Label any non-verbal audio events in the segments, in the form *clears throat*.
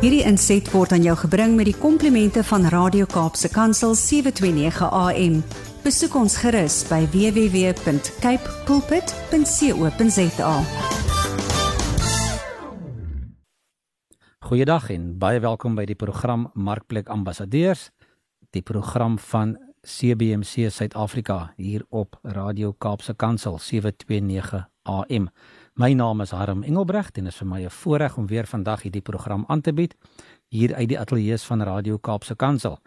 Hierdie inset word aan jou gebring met die komplimente van Radio Kaapse Kansel 729 AM. Besoek ons gerus by www.cape pulpit.co.za. Goeiedag en baie welkom by die program Markplek Ambassadeurs, die program van CBC Suid-Afrika hier op Radio Kaapse Kansel 729 AM. My naam is Harm Engelbregt en dit is vir my 'n voorreg om weer vandag hierdie program aan te bied hier uit die ateljee van Radio Kaapse Kansel.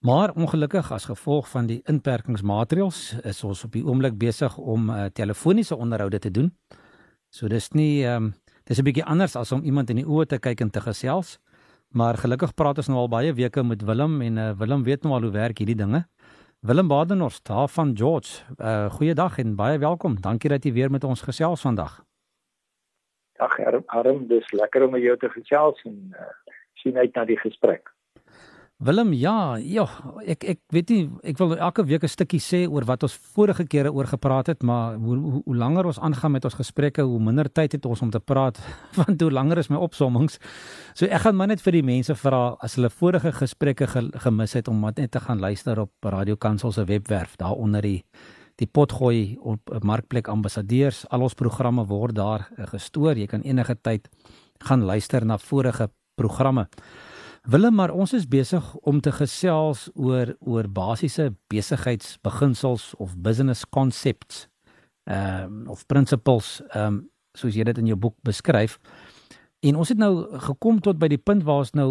Maar ongelukkig as gevolg van die inperkingsmaatreëls is ons op die oomblik besig om uh, telefoniese onderhoude te doen. So dis nie ehm um, dis 'n bietjie anders as om iemand in die oë te kyk en te gesels. Maar gelukkig praat ons nou al baie weke met Willem en uh, Willem weet nou al hoe werk hierdie dinge. Willem Badenhorst daar van George. Uh goeiedag en baie welkom. Dankie dat jy weer met ons gesels vandag. Ag Arm, dis lekker om met jou te gesels en uh, sien uit na die gesprek. Willem, ja, ja, ek ek weet nie, ek wil elke week 'n stukkie sê oor wat ons vorige kere oor gepraat het, maar hoe hoe, hoe langer ons aangaan met ons gesprekke, hoe minder tyd het ons om te praat, *laughs* want hoe langer is my opsommings. So ek gaan maar net vir die mense vra as hulle vorige gesprekke ge, gemis het om net te gaan luister op Radio Kansel se webwerf, daar onder die die potgooi op markplek ambassadeurs al ons programme word daar eh, gestoor. Jy kan enige tyd gaan luister na vorige programme. Willem maar ons is besig om te gesels oor oor basiese besigheidsbeginsels of business concepts ehm um, of principles ehm um, soos jy dit in jou boek beskryf En ons het nou gekom tot by die punt waar ons nou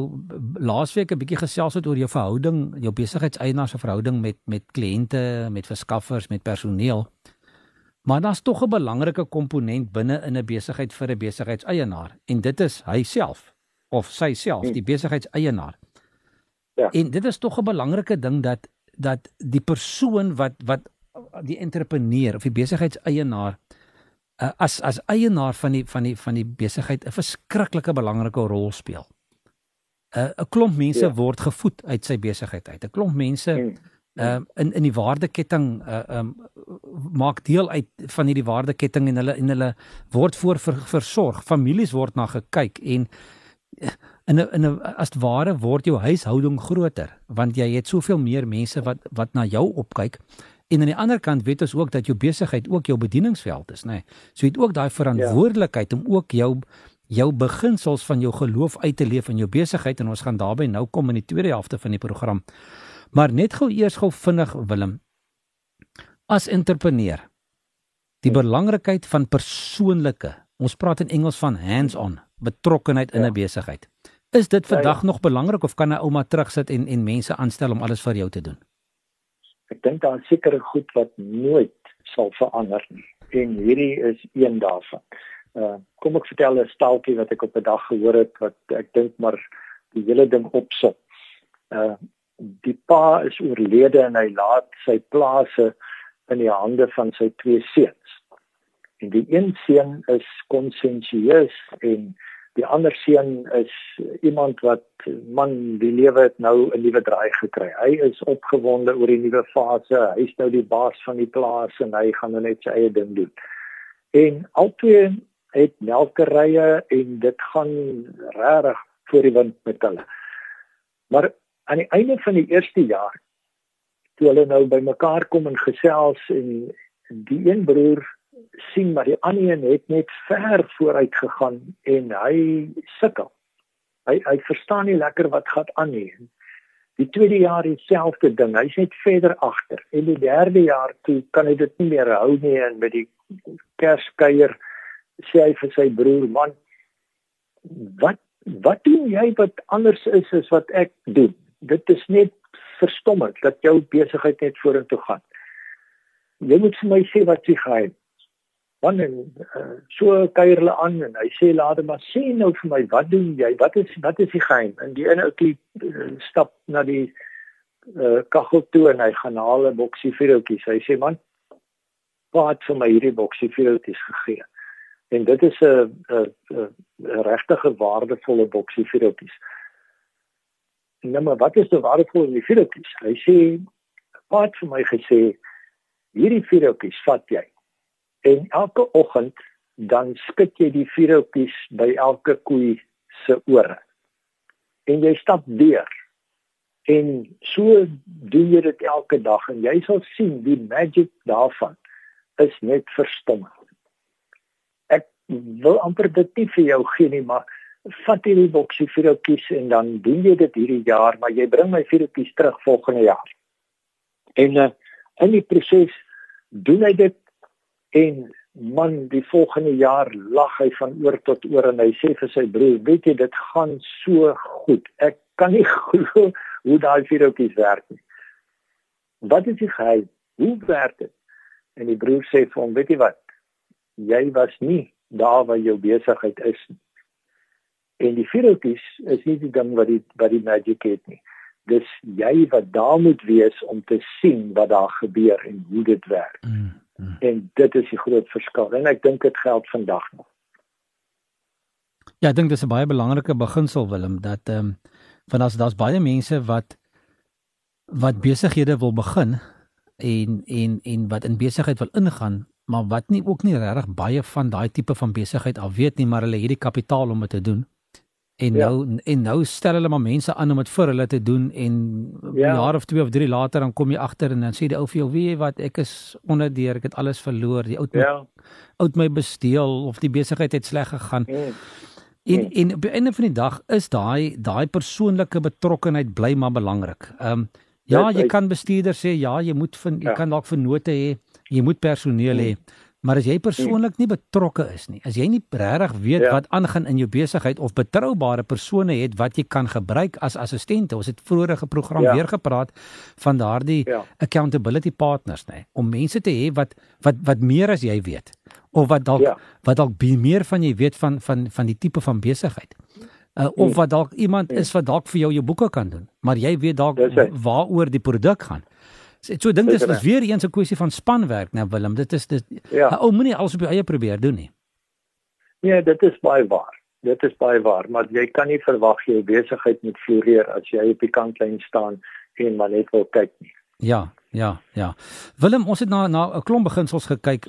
laasweek 'n bietjie gesels het oor jou verhouding, jou besigheidseienaars se verhouding met met kliënte, met verskaffers, met personeel. Maar daar's tog 'n belangrike komponent binne in 'n besigheid vir 'n besigheidseienaar en dit is hy self of sy self, die besigheidseienaar. Ja. En dit is tog 'n belangrike ding dat dat die persoon wat wat die entrepreneur of die besigheidseienaar uh, as as eienaar van die van die van die besigheid 'n verskriklike belangrike rol speel. 'n uh, 'n klomp mense ja. word gevoed uit sy besigheid uit. 'n klomp mense hmm. uh, in in die waardeketting uh, um maak deel uit van hierdie waardeketting en hulle en hulle word voor ver, versorg. Families word na gekyk en in 'n in 'n as ware word jou huishouding groter want jy het soveel meer mense wat wat na jou opkyk En aan die ander kant weet ons ook dat jou besigheid ook jou bedieningsveld is, nê. Nee. So jy het ook daai verantwoordelikheid ja. om ook jou jou beginsels van jou geloof uit te leef in jou besigheid en ons gaan daarby nou kom in die tweede helfte van die program. Maar net gou eers gou vinnig Willem. As entrepreneur die belangrikheid van persoonlike, ons praat in Engels van hands-on betrokkenheid in 'n ja. besigheid. Is dit vandag ja, ja. nog belangrik of kan 'n ouma terugsit en en mense aanstel om alles vir jou te doen? Ek dink daar is sekere goed wat nooit sal verander nie en hierdie is een daarvan. Uh kom ek vertel 'n staaltjie wat ek op 'n dag gehoor het wat ek dink maar die hele ding opsom. Uh die pa is oorlede en hy laat sy plase in die hande van sy twee seuns. En die een seun is konsensieus en die ander seun is iemand wat man die lewe het nou 'n nuwe draai gekry. Hy is opgewonde oor die nuwe fase. Hy's nou die baas van die plaas en hy gaan nou net sy eie ding doen. En albei het melkerye en dit gaan regtig voor die wind met hulle. Maar aan die einde van die eerste jaar toe hulle nou bymekaar kom en gesels en die een broer sien maar die ander een het net ver vooruit gegaan en hy sukkel. Hy hy verstaan nie lekker wat gaan aan nie. Die tweede jaar dieselfde ding. Hy's net verder agter. En die derde jaar toe kan hy dit nie meer hou nie en met die Kerskuier sê hy vir sy broer, "Man, wat wat doen jy wat anders is as wat ek doen? Dit is net verstommend dat jou besigheid net vorentoe gaan. Jy moet vir my sê wat jy gaan man en uh, so kuier hulle aan en hy sê later maar sê nou vir my wat doen jy? Wat is wat is die geheim? En die een ouetjie uh, stap na die uh, kaggel toe en hy gaan haal 'n boksie vuurtjies hy sê man wat vir my hierdie boksie vuurtjies gegee. En dit is 'n 'n 'n regtige waardevolle boksie vuurtjies nou maar wat is so waardevol in die vuurtjies hy sê wat vir my gesê hierdie vuurtjies vat jy en elke oggend dan skud jy die vuurhoutjies by elke koei se ore. en jy stap deur. En so doen jy dit elke dag en jy sal sien die magic daarvan is net verstommend. Ek wil amper dit nie vir jou gee nie, maar vat hierdie boksie kies en dan doen jy dit hierdie jaar, maar jy bring my kies terug volgende jaar. En uh, in die proses doen hy dit en man die volgende jaar lag hy van oor tot oor en hy sê vir sy broer weet jy dit gaan so goed. Ek kan nie *laughs* glo hoe daai vierhoutjies werk nie. Wat is die geheim? Hoe werk dit? En die broer sê vir hom weet jy wat? Jy was nie daar waar jou besigheid is nie. En die vierhoutjies is nie die ding wat die wat die magic het nie. Dis jy wat daar moet wees om te sien wat daar gebeur en hoe dit werk. Mm. Hmm. En dit is die groot verskil en ek dink dit geld vandag nog. Ja, ek dink dis 'n baie belangrike beginsel Willem dat ehm um, van as daar's baie mense wat wat besighede wil begin en en en wat in besigheid wil ingaan, maar wat nie ook nie regtig baie van daai tipe van besigheid al weet nie, maar hulle het die kapitaal om dit te doen. En ja. nou en nou stel hulle maar mense aan om dit vir hulle te doen en ja. jaar of 2 of 3 later dan kom jy agter en dan sê die ou vir jou weet jy wat ek is onderdeur ek het alles verloor die oud ja. oud my besteel of die besigheid het sleg gegaan. Mm. En mm. en op die einde van die dag is daai daai persoonlike betrokkenheid bly maar belangrik. Ehm um, ja, jy kan bestuurder sê ja, jy moet van, jy ja. kan dalk vennote hê, jy moet personeel mm. Maar as jy persoonlik nie betrokke is nie, as jy nie regtig weet ja. wat aangaan in jou besigheid of betroubare persone het wat jy kan gebruik as assistente, ons het vroeër geprogram ja. weer gepraat van daardie ja. accountability partners nê, om mense te hê wat wat wat meer as jy weet of wat dalk ja. wat dalk meer van jy weet van van van die tipe van besigheid. Uh, of wat dalk iemand is wat dalk vir jou jou boeke kan doen, maar jy weet dalk waaroor die produk gaan. So dink dis is weer eens 'n kwessie van spanwerk nou Willem. Dit is dit ja. ou moenie alles op jou eie probeer doen nie. Nee, dit is baie waar. Dit is baie waar, maar jy kan nie verwag jy besigheid moet floreer as jy op die kantlyn staan en maar net wil kyk nie. Ja, ja, ja. Willem, ons het na na 'n klomp beginsels gekyk.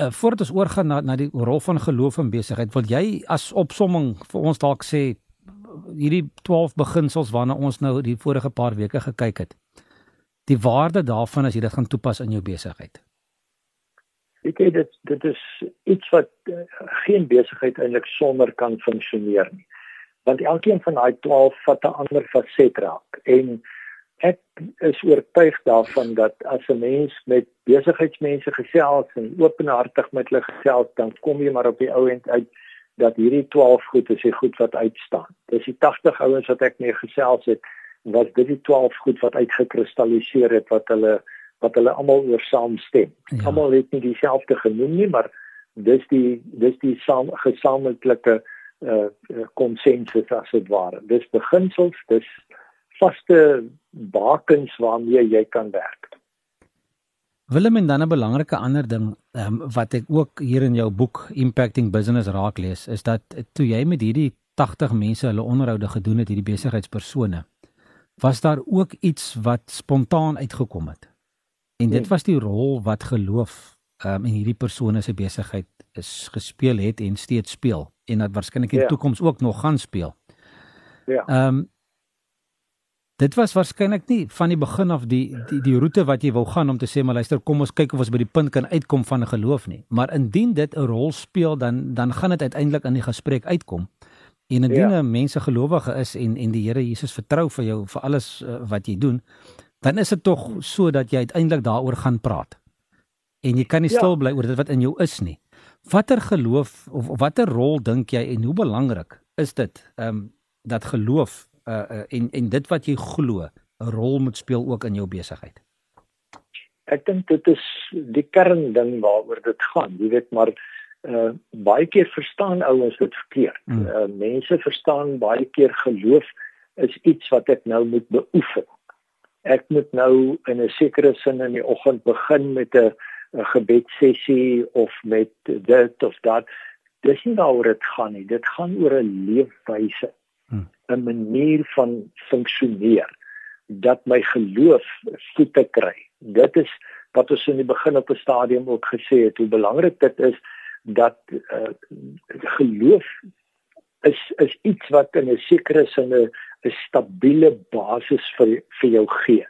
Uh, voordat ons oorgaan na na die rol van geloof in besigheid, wil jy as opsomming vir ons dalk sê hierdie 12 beginsels waarna ons nou die vorige paar weke gekyk het die waarde daarvan as jy dit gaan toepas in jou besigheid? Ek sê dit dit is iets wat uh, geen besigheid eintlik sonder kan funksioneer nie. Want elkeen van daai 12 vat 'n ander faset raak en ek is oortuig daarvan dat as 'n mens met besigheidsmense gesels en openhartig met hulle gesels, dan kom jy maar op die ou end uit dat hierdie 12 goed is die goed wat uitstaan. Dis die 80 ouens wat ek mee gesels het was dit die 12 goed wat uitgekristalliseer het wat hulle wat hulle almal oor saamstem. Ja. Almal het nie dieselfde genoem nie, maar dis die dis die saam gesamentlike uh konsensus as dit ware. Dis beginsels, dis vaste bakens waarmee jy kan werk. Willem en dan 'n belangrike ander ding um, wat ek ook hier in jou boek Impacting Business raak lees, is dat toe jy met hierdie 80 mense hulle onderhoude gedoen het, hierdie besigheidspersone, was daar ook iets wat spontaan uitgekom het. En dit nee. was die rol wat geloof um, in hierdie persone se besigheid is gespeel het en steeds speel en dat waarskynlik in die ja. toekoms ook nog gaan speel. Ja. Ehm um, dit was waarskynlik nie van die begin af die die die roete wat jy wou gaan om te sê maar luister kom ons kyk of ons by die punt kan uitkom van 'n geloof nie. Maar indien dit 'n rol speel dan dan gaan dit uiteindelik in die gesprek uitkom. En indien ja. 'n mens 'n gelowige is en en die Here Jesus vertrou vir jou vir alles uh, wat jy doen, dan is dit tog so dat jy uiteindelik daaroor gaan praat. En jy kan nie ja. stil bly oor dit wat in jou is nie. Watter geloof of, of watter rol dink jy en hoe belangrik is dit ehm um, dat geloof uh, uh, en en dit wat jy glo 'n rol moet speel ook in jou besigheid? Ek dink dit is die kern ding waaroor dit gaan. Jy weet maar uh baie keer verstaan ouens dit verkeerd. Mm. Uh mense verstaan baie keer geloof is iets wat ek nou moet beoefen. Ek moet nou in 'n sekere sin in die oggend begin met 'n 'n gebedsessie of met dit of dat. Dis nie waaroor dit gaan nie. Dit gaan oor 'n leefwyse. 'n manier van funksioneer dat my geloof voete kry. Dit is wat ons in die begin op 'n stadium ook gesê het hoe belangrik dit is dat uh, geloof is is iets wat in 'n sekere sin 'n stabiele basis vir vir jou gee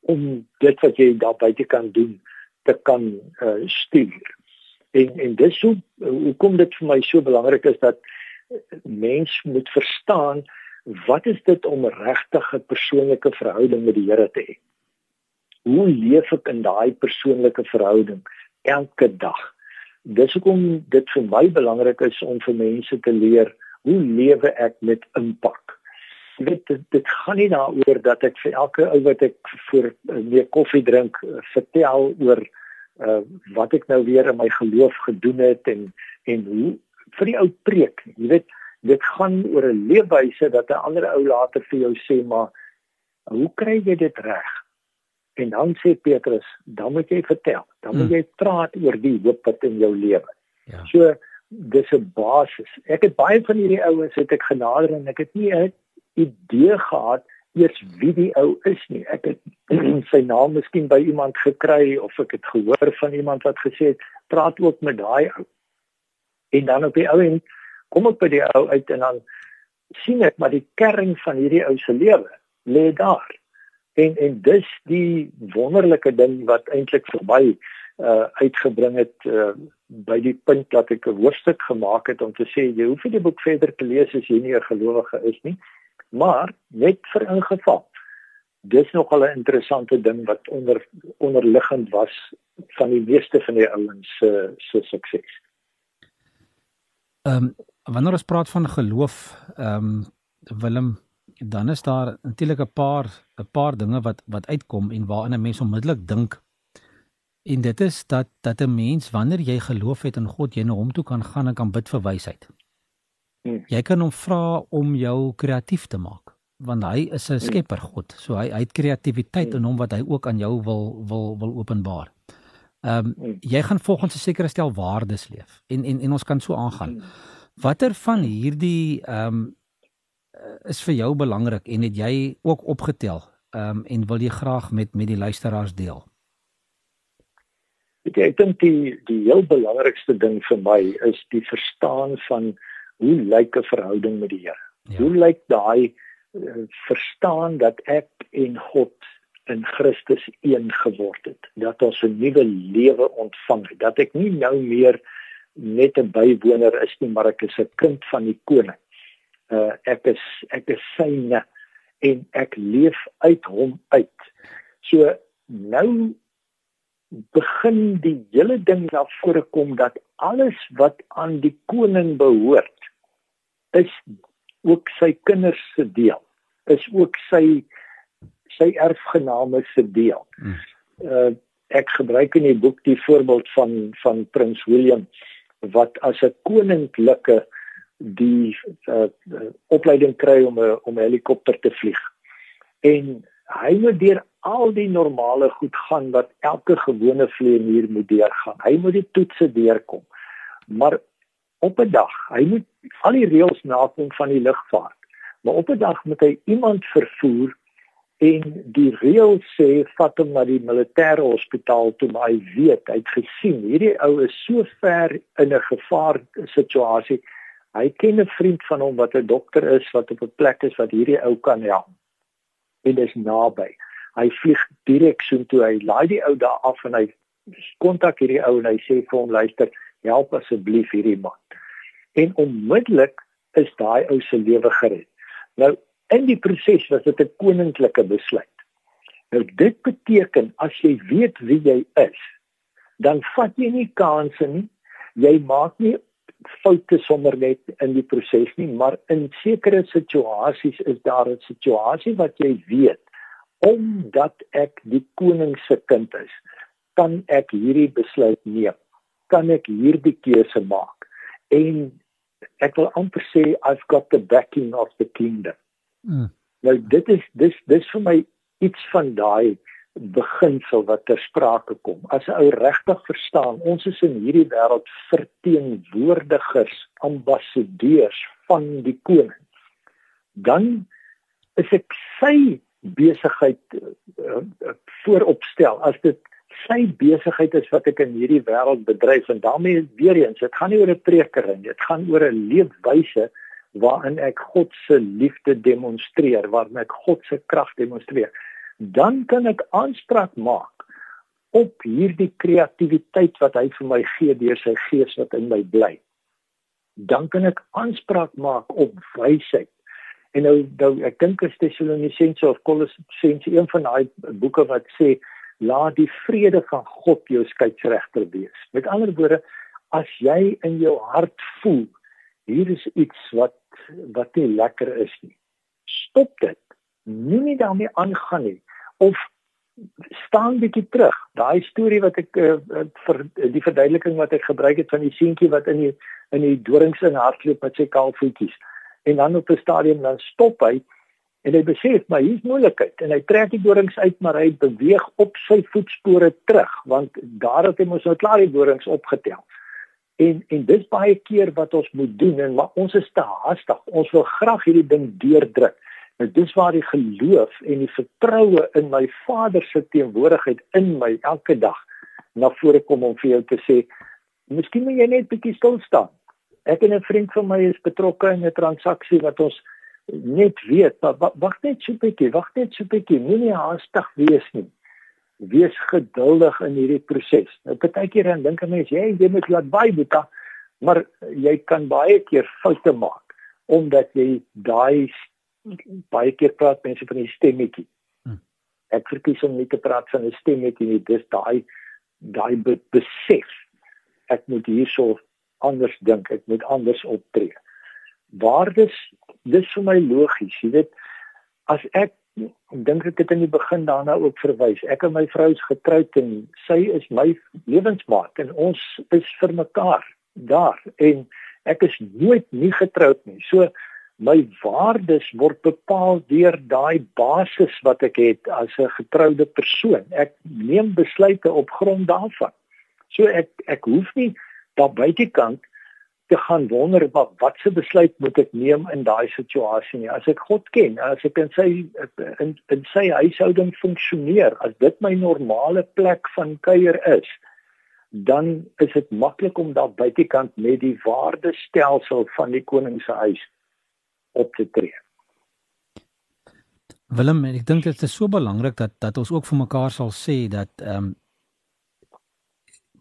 om dit wat jy daar buite kan doen te kan uh, stuur. En en dis hoe hoekom dit vir my so belangrik is dat mens moet verstaan wat is dit om regtig 'n persoonlike verhouding met die Here te hê? Hoe leef ek in daai persoonlike verhouding elke dag? Dis hoekom dit vir my belangrik is om vir mense te leer hoe lewe ek met impak? Dit, dit dit gaan nie daaroor dat ek vir elke ou wat ek voor meer koffie drink vertel oor uh, wat ek nou weer in my geloof gedoen het en en hoe vir die ou preek. Jy weet, dit gaan oor 'n leefwyse dat 'n ander ou later vir jou sê maar hoe kry jy dit reg? En dan sê Petrus, dan moet jy vertel. Dan moet hmm. jy praat oor die hoop wat in jou lewe. Ja. So dis 'n basis. Ek het baie van hierdie ouens het ek genader en ek het nie 'n idee gehad eers wie die ou is nie. Ek het *clears throat* sy naam miskien by iemand gekry of ek het gehoor van iemand wat gesê het praat ook met daai ou. En dan op die ou end kom ek by die ou uit en dan sien ek maar die kern van hierdie ou se lewe lê daar. En en dis die wonderlike ding wat eintlik vir my uh uitgebring het uh by die punt dat ek 'n hoofstuk gemaak het om te sê jy hoef nie die boek verder te lees as jy nie 'n gelowige is nie. Maar net vir ingeval. Dis nogal 'n interessante ding wat onder onderliggend was van die meeste van die ouens se uh, se sukses. Ehm um, wanneer ons praat van geloof, ehm um, Willem, dan is daar natuurlik 'n paar 'n paar dinge wat wat uitkom en waaraan 'n mens onmiddellik dink. En dit is dat dat 'n mens wanneer jy geloof het in God, jy na hom toe kan gaan en kan bid vir wysheid. Hmm. Jy kan hom vra om jou kreatief te maak want hy is 'n hmm. skepper God. So hy hy het kreatiwiteit hmm. in hom wat hy ook aan jou wil wil wil openbaar. Ehm um, jy gaan volgens 'n sekere stel waardes leef en en en ons kan so aangaan. Watter van hierdie ehm um, is vir jou belangrik en het jy ook opgetel ehm um, en wil jy graag met met die luisteraars deel? Ek, ek dink die die heel belangrikste ding vir my is die verstaan van hoe lyk 'n verhouding met die Here. Ja. Hoe lyk daai uh, verstaan dat ek en God in Christus een geword het, dat ons 'n nuwe lewe ontvang het, dat ek nie nou meer net 'n bywoner is nie, maar ek is 'n kind van die koning. Uh ek is ek is syne en ek leef uit hom uit. So nou begin die hele ding na vore kom dat alles wat aan die koning behoort is ook sy kinders se deel. Is ook sy sy erfgename se deel. Uh ek gebruik in die boek die voorbeeld van van prins William wat as 'n koninklike die uh, opleiding kry om 'n om 'n helikopter te vlieg. En hy moet deur al die normale goed gaan wat elke gewone vlieënier moet deurgaan. Hy moet die toetse deurkom. Maar op 'n dag, hy moet al die reëls nakom van die lugvaart. Maar op 'n dag moet hy iemand vervoer en die reël sê vat hom na die militêre hospitaal toe maar hy weet hy het gesien hierdie ou is so ver in 'n gevaar situasie hy ken 'n vriend van hom wat 'n dokter is wat op 'n plek is wat hierdie ou kan help. En dis naby. Hy vlieg direk so toe hy laai die ou daar af en hy kontak hierdie ou en hy sê vir hom luister help asseblief hierdie man. En onmiddellik is daai ou se lewe gered. Nou in die proses was dit 'n koninklike besluit. Nou dit beteken as jy weet wie jy is, dan vat jy nie kansse nie. Jy maak nie foute sommer net in die proses nie, maar in sekere situasies is daar 'n situasie wat jy weet omdat ek die koning se kind is, kan ek hierdie besluit neem. Kan ek hierdie keuse maak? En ek wil amper sê I've got the backing of the kingdom. Mm. Nou dit is dis dis vir my iets van daai beginsel wat ter sprake kom. As 'n ou regtig verstaan, ons is in hierdie wêreld verteenwoordigers, ambassadeurs van die koning. Dan is ek sy besigheid uh, uh, vooropstel as dit sy besigheid is wat ek in hierdie wêreld bedryf en daarmee weer eens dit gaan nie oor 'n preker nie dit gaan oor 'n leefwyse waarin ek God se liefde demonstreer, waarin ek God se krag demonstreer, dan kan ek aanspraak maak op hierdie kreatiwiteit wat hy vir my gee deur sy gees wat in my bly. Dan kan ek aanspraak maak op wysheid. En nou, nou ek dink as Tessalonisense of Kolossense een van daai boeke wat sê laat die vrede van God jou skeieregter wees. Met ander woorde, as jy in jou hart voel hier is iets wat wat nie lekker is nie. Stop dit. Moenie daarmee aangaan nie of staan bietjie terug. Daai storie wat ek uh, vir die verduideliking wat ek gebruik het van die seentjie wat in die in die dorings in hardloop met sy kaalvoetjies. En dan op 'n stadium dan stop hy en hy besef maar hier's moeilikheid en hy trek die dorings uit maar hy beweeg op sy voetspore terug want daar het hy mos nou klaar die dorings opgetel. En en dis baie keer wat ons moet doen en maar ons is te haastig. Ons wil graag hierdie ding deurdruk. Nou dis waar die geloof en die vertroue in my Vader se teenwoordigheid in my elke dag na vore kom om vir jou te sê, miskien moet jy net bietjie stil staan. Ek en 'n vriend van my is betrokke in 'n transaksie wat ons net weet, wag net so bietjie, wag net so bietjie, moenie haastig wees nie. Wees geduldig in hierdie proses. Nou partykeer dan dink 'n mens, jy jy moet laat baie boeta, maar jy kan baie keer foute maak omdat jy daai baie keer praat mense van die stemmetjie. Hmm. Ek verkies om nie te praat van 'n stemmetjie nie, dis daai daai be besef. Ek moet hierso anders dink, ek moet anders optree. Waardes dis vir my logies, jy weet, as ek dink ek het in die begin daarna ook verwys. Ek en my vrou is getroud en sy is my lewensmaat en ons is vir mekaar daar en ek is nooit nie getroud nie. So my waardes word bepaal deur daai basis wat ek het as 'n getroude persoon. Ek neem besluite op grond daarvan. So ek ek hoef nie daar buitekant te gaan wonder wat watse besluit moet ek neem in daai situasie nie. As ek God ken, as ek in sy in, in sy huishouding funksioneer, as dit my normale plek van kuier is, dan is dit maklik om daar buitekant met die waardestelsel van die koning se huis op te tree. Willem, ek dink dit is so belangrik dat dat ons ook vir mekaar sal sê dat ehm um,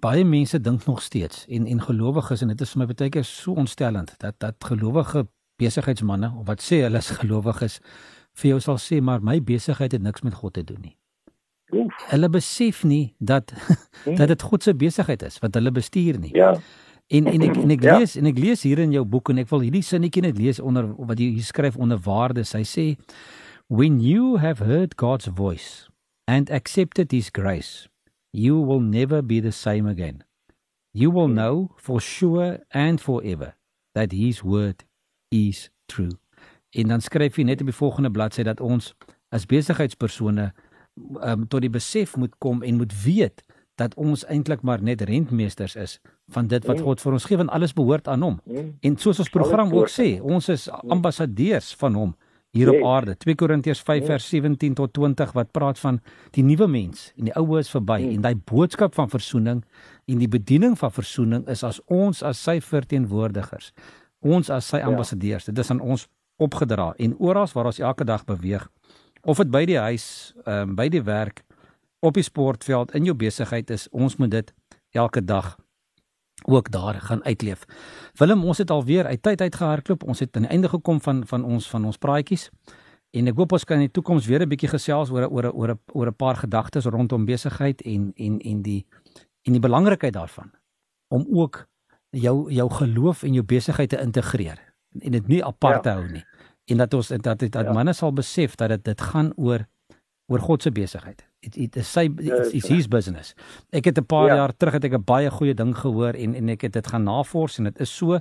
baie mense dink nog steeds en en gelowiges en dit is vir my baie keer so ontstellend dat dat gelowige besigheidsmense of wat sê hulle is gelowiges vir jou sal sê maar my besigheid het niks met God te doen nie. Oef. Hulle besef nie dat *laughs* hmm. dat dit God se besigheid is wat hulle bestuur nie. Ja. En en ek en ek ja. lees en ek lees hier in jou boek en ek wil hierdie sinnetjie net lees onder wat jy hier skryf onder waardes. Hy sê when you have heard God's voice and accepted his grace, you will never be the same again. You will know for sure and forever that his word is true. En dan skryf hy net op die volgende bladsy dat ons as besigheidspersone um, tot die besef moet kom en moet weet dat ons eintlik maar net rentmeesters is van dit wat mm. God vir ons gee want alles behoort aan hom. Mm. En soos ons program ook sê, ons is mm. ambassadeurs van hom hier op aarde. 2 Korintiërs 5 vers 17 tot 20 wat praat van die nuwe mens en die ou is verby en daai boodskap van verzoening en die bediening van verzoening is as ons as sy verteenwoordigers. Ons as sy ja. ambassadeurs. Dit is aan ons opgedra en oral waar ons elke dag beweeg of dit by die huis, ehm um, by die werk, op die sportveld in jou besigheid is, ons moet dit elke dag ook daar gaan uitleef. Willem, ons het alweer uit tyd uitgehardloop. Ons het aan die einde gekom van van ons van ons praatjies. En ek hoop ons kan in die toekoms weer 'n bietjie gesels oor oor oor oor 'n paar gedagtes rondom besigheid en en en die en die belangrikheid daarvan om ook jou jou geloof en jou besigheid te integreer en dit nie apart te ja. hou nie. En dat ons dat dit dat ja. manne sal besef dat dit dit gaan oor oor God se besigheid. Dit is sy is his business. Ek het 'n paar ja. jaar terug het ek 'n baie goeie ding gehoor en en ek het dit gaan navors en dit is so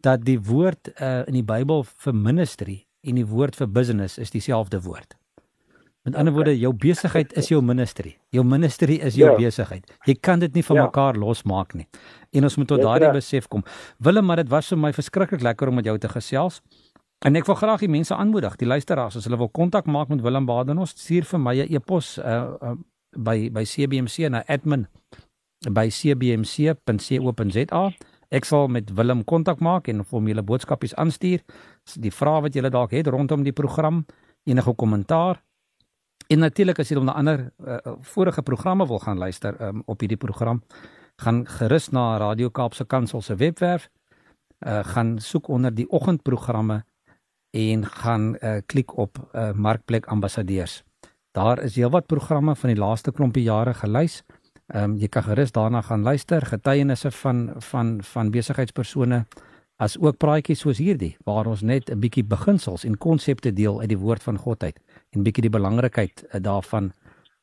dat die woord uh, in die Bybel vir ministry en die woord vir business is dieselfde woord. Met ander woorde, jou besigheid is jou ministry. Jou ministry is jou ja. besigheid. Jy kan dit nie van ja. mekaar losmaak nie. En ons moet tot daardie besef kom. Willem, maar dit was vir my verskriklik lekker om met jou te gesels. En ek wil graag die mense aanmoedig, die luisteraars, as hulle wil kontak maak met Willem Badenhorst, stuur vir my 'n e-pos uh, uh by by CBMC na admin by cbmc.co.za. Ek sal met Willem kontak maak en vir hom julle boodskapies aanstuur. Die vrae wat julle dalk het rondom die program, enige kommentaar. En natuurlik as jy na ander uh, vorige programme wil gaan luister um, op hierdie program, gaan gerus na Radio Kaapse Kansel se webwerf. Uh gaan soek onder die oggendprogramme en gaan uh, klik op uh, Markplek Ambassadeurs. Daar is heelwat programme van die laaste klompie jare gelys. Ehm um, jy kan gerus daarna gaan luister, getuienisse van van van besigheidspersone as ook praatjies soos hierdie waar ons net 'n bietjie beginsels en konsepte deel uit die woord van God uit en bietjie die belangrikheid uh, daarvan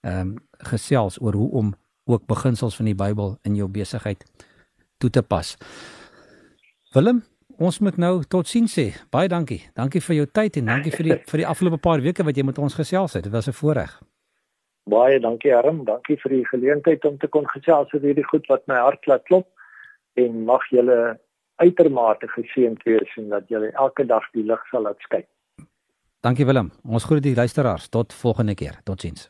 ehm um, gesels oor hoe om ook beginsels van die Bybel in jou besigheid toe te pas. Willem, ons moet nou totsiens sê. Baie dankie. Dankie vir jou tyd en dankie vir die vir die afgelope paar weke wat jy met ons gesels het. Dit was 'n voorreg. Baie dankie Harm. Dankie vir die geleentheid om te kon gesels oor hierdie goed wat my hart laat klop en mag julle uitermate geseënd wees en dat julle elke dag die lig sal laat skyn. Dankie Willem. Ons groet die luisteraars. Tot volgende keer. Totsiens.